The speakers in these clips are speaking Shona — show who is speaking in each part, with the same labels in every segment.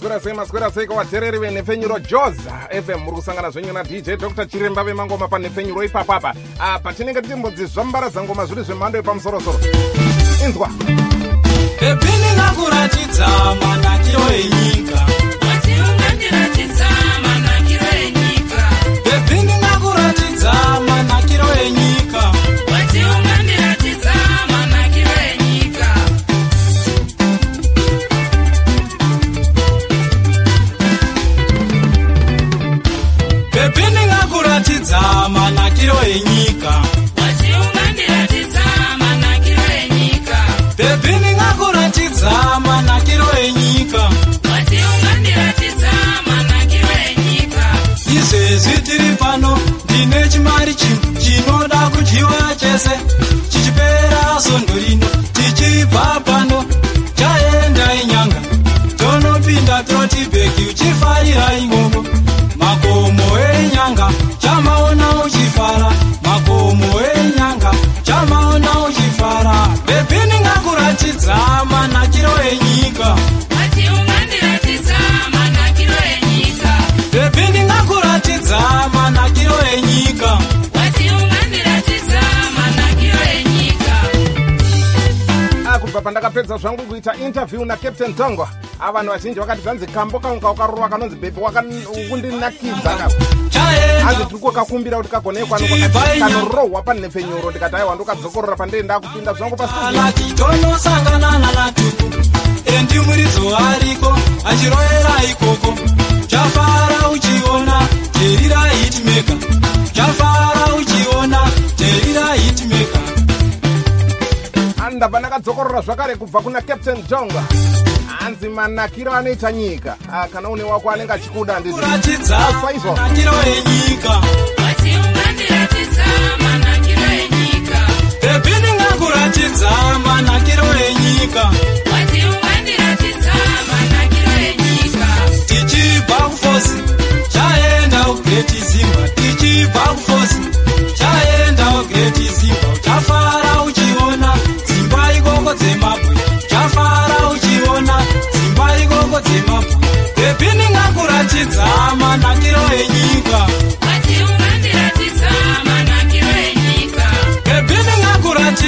Speaker 1: maswera sei maswera sei kuvateereri venhepfenyuro joza fm muri kusangana zvenyu nadj dr chiremba vemangoma panhepfenyuro ipapapa patinenge tichimbodzizvambaradza ngoma zviri zvemhando yepamusorosoro. Inzwa.
Speaker 2: Pepini nakuratidza manakiro enyika
Speaker 1: kubva pandakapedza zvangu kuita interview nakaptain tongwa. Vanhu vazhinji vakati zvanzi kambo kangu kaukarova kanonzi bhepi wakundinakidza hanzi tiri kwakakumbira kuti kagonekwanokanorohwa panhepfenyuro ndikati aiwa ndokadzokorora pandenda kupinda zvangu
Speaker 2: pasati
Speaker 1: ndabva ndakadzokorora zvakare kubva kuna captain jonga. Hanzi manakiro anoita nyika. Kana une wako anenge achikuda
Speaker 2: ndizvosaizvo enyika. Pepini ngakuratidza manakiro enyika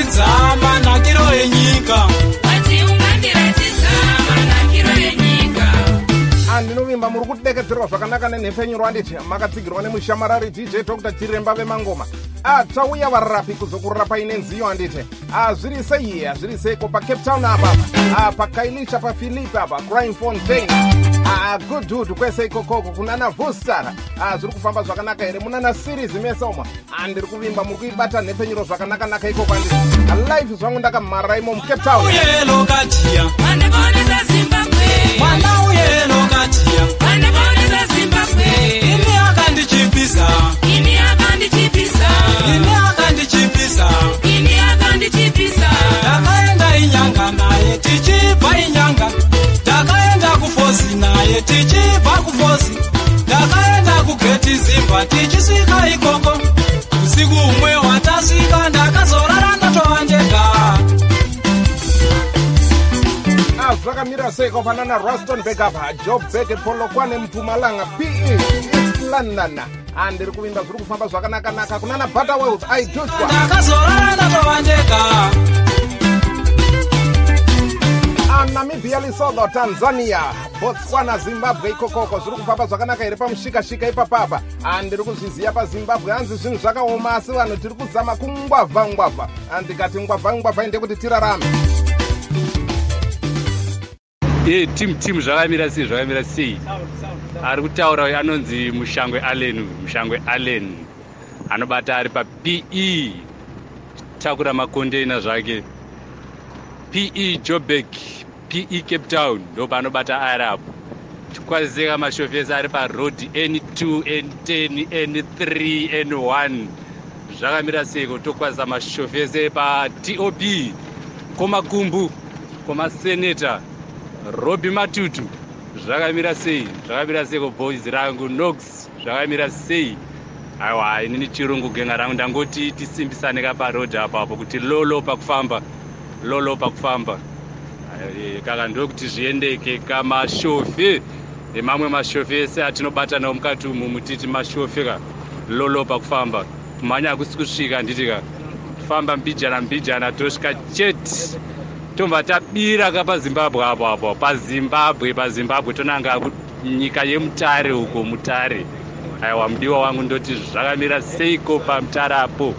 Speaker 2: ngakuratidza manakiro
Speaker 1: kudekedzerwa zvakanaka nenhepfenyuro anditi makatsigirwa nemushamarari dj dr. Chiremba vemangoma. Tauya varapi kuzokurarapai nenziyo anditi. Zviri sei? Zviri seiko? Pacape town apapa pakailisha pafilipe apa. Crime fontain goodhood kwese ikokoko kunana vostar zviri kufamba zvakanaka here? Munana series mese uma ndiri kuvimba muri kuibata nhepfenyuro zvakanaka-naka ikoko anditi. Life zvangu ndakamhararai mo mucape town.
Speaker 2: Mwana uyelo katia ini akandichipisa ini akandichipisa ndakaenda inyanga naye tichibva inyanga. Ndakaenda kufosi naye tichibva kufosi. Ndakaenda kugeti zimba tichisvika ikoko
Speaker 1: zvakamira sei kwafanana ruston bekapa job bek polokwane mpumalanga pe london. Handiri kuvimba zviri kufamba zvakanaka-naka aijutswa
Speaker 2: ndakazorara ndatova ndega
Speaker 1: namibia lesotho tanzania botswana zimbabwe ikokoko zviri kufamba zvakanaka here pamushikashika ipapapa. Handiri kuzviziva pazimbabwe hanzi zvinhu zvakaoma asi vanhu tiri kuzama kungwavha ngwavha ndikati ngwavha ngwavha inde kuti tirarame
Speaker 3: e timu timu zvakamira sei zvakamira sei? Ari kutaura uyu anonzi mushangwe allen mushangwe allen anobata ari pape takura makondeina zvake. Pe jobek pe cape town ndo paanobata ari apo. Tikwaziseka mashofesi ari parod n2 n10 n3 n1 zvakamira seiko tokwazisa mashofesi patop komakumbu komaseneta robi matutu zvakamira sei? Zvakamira seiko boys rangu nox? Zvakamira sei? Aiwa inini chirungu genga rangu? Ndangoti tisimbisane kaparodhi apapo kuti lolo pakufamba lolo pakufamba. Kaka ndokuti zviendeke kamashofe. Nemamwe mashofi ese atinobata nawo mukati umu mutiti mashofi ka lolopa kufamba kumhanya hakusi kusvika handiti ka famba mbijana mbijana tosvika chete tobva tabira ka pazimbabwe apo apo pazimbabwe pazimbabwe tonanga nyika yemutare uko mutare. Aiwa mudiwa wangu ndoti zvakamira seiko pamutare apo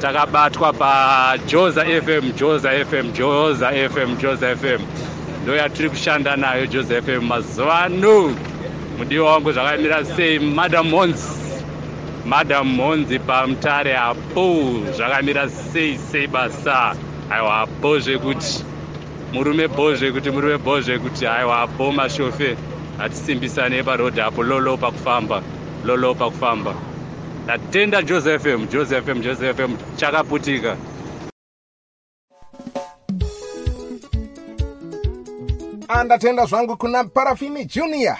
Speaker 3: takabatwa pajoza fm joza fm joza fm joza fm ndo yatiri kushanda nayo joza fm mazuva ano. Mudiwa wangu zvakamira sei madam hons madam honzi pamutare apo. Zvakamira sei sei basa aiwa apo zvekuti murume bo zvekuti murume bo zvekuti aiwa apo mashofe. Hatisimbisanei parodhi apo lolopa kufamba lolopa kufamba ndatenda joseph m joseph m joseph m chakaputika
Speaker 1: andatenda zvangu kuna parafini junior.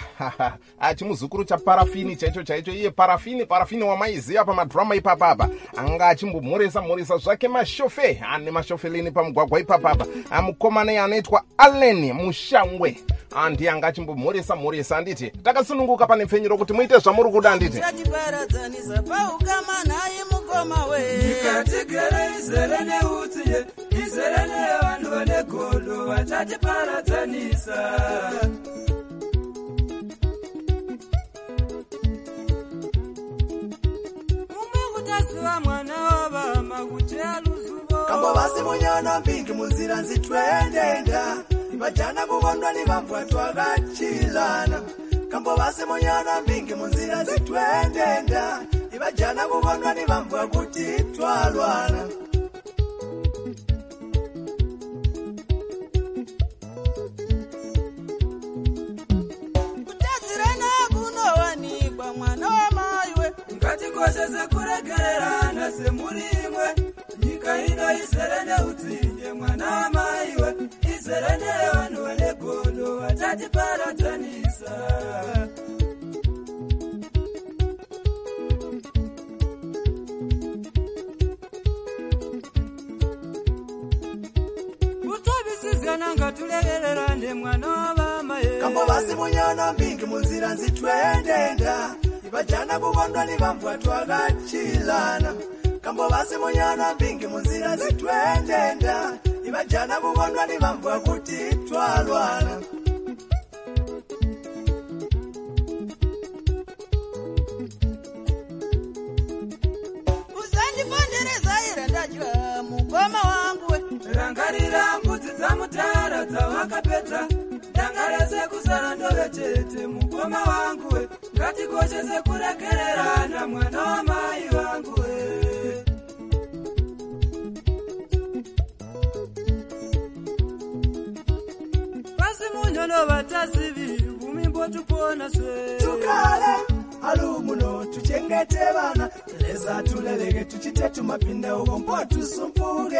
Speaker 1: Achimuzukuru chaparafini chaicho chaicho iye parafini parafini wamaiziva pamadhurama ipapapa anga achimbomhoresa mhoresa zvake mashofe ane mashofeleni pamugwagwa ipapapa mukomana anoitwa allen mushangwe. Ndiye anga achimbomhoresa mhoresa anditi takasununguka pane pfenyuro kuti muite zvamuri kuda anditi.
Speaker 4: Chatiparadzanisa paukama naye mukoma we.
Speaker 5: Nyika tigere izere neutsi izere nevanhu vane godo vachatiparadzanisa. Mumwe kutaziva mwana wavama kuti aluzuvo
Speaker 6: kambo vasi munyana mbingi munzira nzitwendenda vajana kuvondwa ni vambwa twakachilana kambo vasi munyana mbingi munzira nzitwendenda ivajana kuvondwa ni vambwa kuti twalwana
Speaker 5: kuregererana semuri imwe nyika ino izere neutsinye mwana wamaiwe izere nevanhu vane godo vatatiparadzanisa kutovisizana ngatulevererane mwana wavamaye
Speaker 6: kambo vasi munyana mbingi munzira nzitwendenda ivajana kuvondwa ni vambwa twakachilana kambo vasi munyana mbingi munzira nzitwendenda ivajana kuvondwa ni vambwa kuti twalwana
Speaker 4: usandiponderezaira ndadya mukoma wangu we.
Speaker 5: Rangarira mbudzi dzamutara dzawakapedza dangarese kusara ndove chete mukoma wangu we. Ngatikoshese kuregererana mwana wamai vangu munyono vatazivi vumimbotupona swe.
Speaker 6: Tukale alumuno tuchengete vana leza tuleleke tuchite tumapinde uko mpo tusumpuke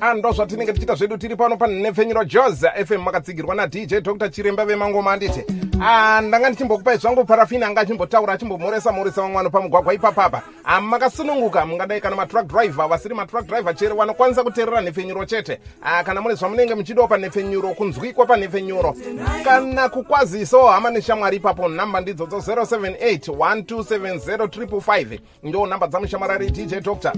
Speaker 1: ando zvatinenge tichita zvedu? Tiri pano panhepfenyuro joza fm makatsigirwa nadj dr chiremba vemangoma anditi. Ah, ndanga ndichimbokupai zvangu parafini anga achimbotaura achimbomhoresa mhoresa vamwano pamugwagwa ipapapa. Ah, makasununguka mungadai kana matruck driver vasiri matruck driver chero vanokwanisa kuteerera nhepfenyuro chete. Ah, kana mune zvamunenge muchidiwa panhepfenyuro kunzwikwa panhepfenyuro kana kukwazisawo hama neshamwari ipapo nhamba ndidzodzo 078 1270555 ndo nhamba dzamushamarari dj dr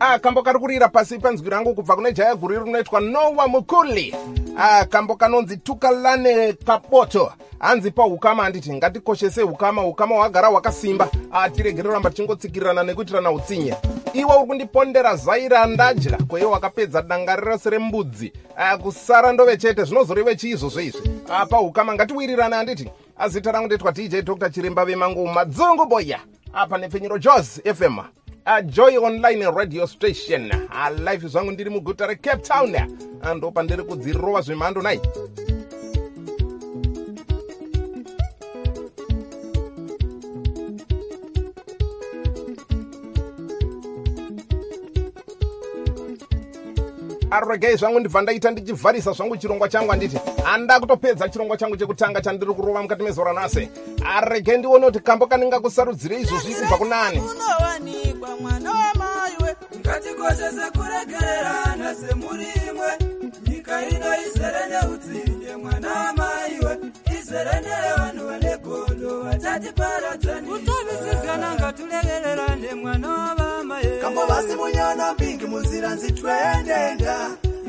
Speaker 1: Ah, kambo kari kurira pasi penzwi rangu kubva kune jaya guru rinoitwa nowa mukuli. Ah, kambo kanonzi tukalane kapoto. Hanzi paukama handiti ngatikoshese ukama ukama hwagara hwakasimba. Ah, tirege roramba tichingotsikirirana nekuitirana utsinye iwe uri kundipondera zaira ndadya kweiwe wakapedza danga rose rembudzi. Ah, kusara ndove chete zvinozoreve chiizvozvo izvi. Ah, paukama ngatiwirirane handiti. Azita rangu ndoitwa dj dr chiremba vemangu madzungu boya. Apa nepfenyuro jos fm a joy online radio station. A life zvangu ndiri muguta recape town. Ndo pandiri kudzirova zvemhando nai aregei zvangu ndibva ndaita ndichivharisa zvangu chirongwa changu handiti handa kutopedza chirongwa changu chekutanga chandiri kurova mukati mezora nhasi aregei ndione kuti kambo kanenga kusarudzire izvozvi kubva
Speaker 4: wamaiwe
Speaker 5: ngatikoshese kuregererana semuri imwe. Nyika ino izere neutsinye mwana wamai
Speaker 2: tiserendere vanhu vane gondo vatatiparadzani
Speaker 4: kutobisidzana ngatulevererane mwana wavamaye
Speaker 6: kambo vasimunyana mbingi munzira nzitwendenda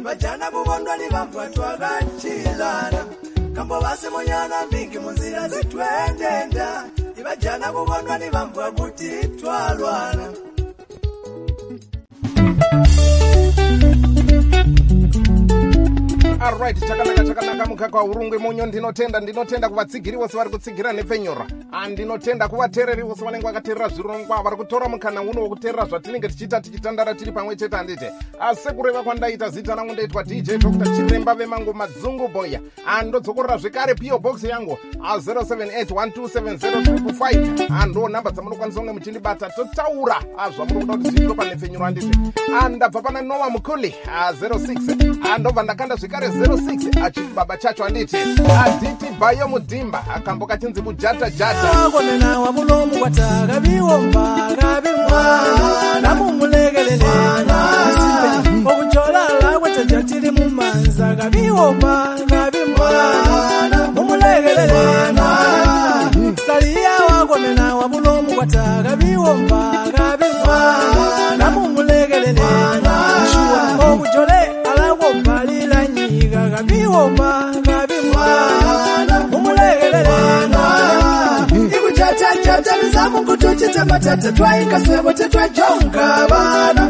Speaker 6: vajana kuvondwa ni vamvu vatu vakachilana kambo vasimunyana mbingi munzira nzitwendenda ivajana kuvondwa ni vamvu vakuti twalwana
Speaker 1: alright chakanaka chakanaka mukaka waurungwe monyo ndinotenda ndinotenda kuvatsigiri vose vari kutsigira nepfenyora ndinotenda kuvateereri vose vanenge vakateerera zvirongwa vari kutora mukana uno wokuteerera zvatinenge tichiita tichitandara tiri pamwe chete handiti asi kureva kwandaita zita rangu ndaitwa dj dr chiremba vemangoma dzungu boya andodzokorera zvekare pio box yangu 078127055 ando nhamba dzamunokwanisa kunge muchindibata. Totaura zvamuri kuda kuti zviitiro panepfenyuro handiti ndabva pana nowa mukuli 06 andobva ndakanda zvekare 06 achibaba chacho handiti aditi bayo mudhimba akambo kachinzi kujata jata.
Speaker 6: Akomena wa mulomu kwata kabiwomba kabi mwana mumulekelelena okujolala kwetaja tili mumanza kabiwomba kabi mwana mumulekelelena saliya wakomena wa mulomu kwata kabiwomba kabi mwana mumulekelelena ngoma nabi mwana mumulekelelena ikuchachachacha bizamukutuchita matata twaikasebo tetwajonga bana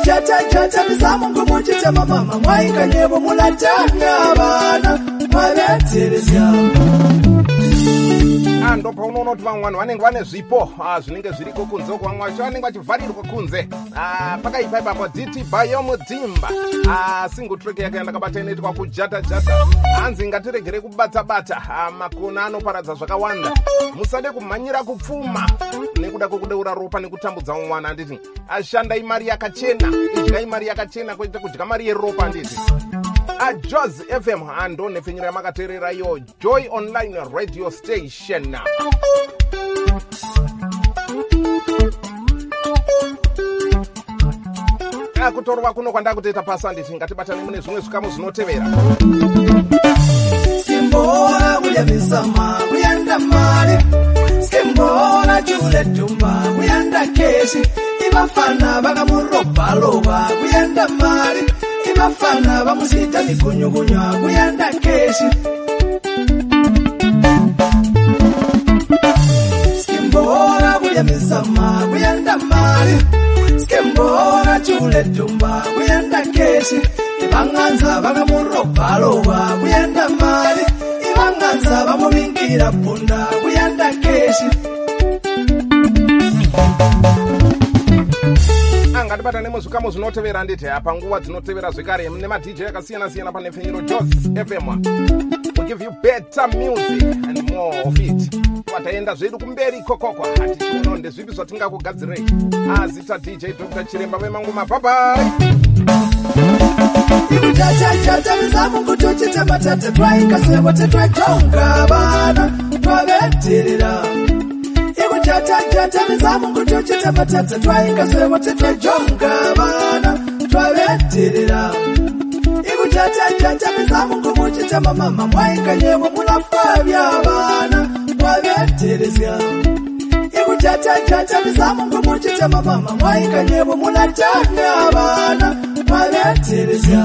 Speaker 6: mujata jata bizamungu mujitema mama. Mwainga nyebo mulatanga abana mwabeterezyamu
Speaker 1: ando paunoona kuti vamwe vanhu vanenge vane zvipo ah, zvinenge zviriko kunze uko vamwe vacho vanenge vachivharirwa kunze. Ah, pakaipa ipapo diti bayo mudhimba Ah, single track yake yandakabata inoitwa kujata jata hanzi ngatiregere kubata-bata. Ah, makona anoparadza zvakawanda. Musade kumhanyira kupfuma nekuda kwekudeura ropa nekutambudza mumwana handiti ashandai mari yakachena. Idyai mari yakachena kwete kudya mari yeropa handiti ajos fm ando nepfenyuro yamakateerera iyo joy online radio station. Akutorova kuno kwanda kutoita pasi handiti ngatibatane mune zvimwe zvikamu zvinotevera.
Speaker 6: Skimbora kuyamisama kuyanda mali Skimbora chule tumba kuyanda keshi Ibafana bakamurobaloba kuyanda mali Ibafana bamusita mikunyukunywa kuyanda keshi Skimbora kuyamisama kuyanda mali. Skimbora chule tumba kuyanda keshi Ibanganza bakamurobaloba kuyanda mali. Ibanganza bamuvingira punda kuyanda keshi
Speaker 1: angatibatane muzvikamu zvinotevera handiti panguva dzinotevera zvekare nemadj akasiyana-siyana panepfenyuro jos fm we give you better music and more of it. Wataenda zvedu kumberi ikokoko hatichionawo ndezvipi zvatingakugadzirei azita dj dr. Chiremba vemangoma bhabai
Speaker 6: ikuthathathatha mizamu kutuchita matata twaikasebo tetwajonga vana twavetirira kyatakyata mizamu kutokyeta matata twayingazwebo tetwejonga baana twabeterera ibukyatakyata mizamu nkumukyetama mama mwayinganyemo munafa by'abaana mwabeterezya ibukyatakyata mizamu nkumukyetama mama mwayinganyemo munatanga abaana mwabeterezya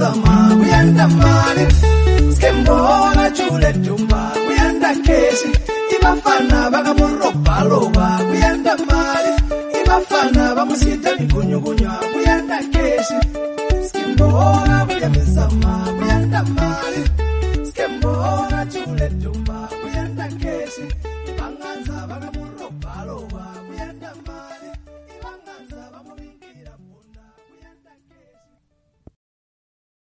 Speaker 6: kuyamisama kuyanda mali skimbora chule tumba kuyanda keshi. Ibafana bakamurobaloba kuyanda mali ibafana bamusita mikunyukunywa kuyanda keshi. Skimbora kuyamisama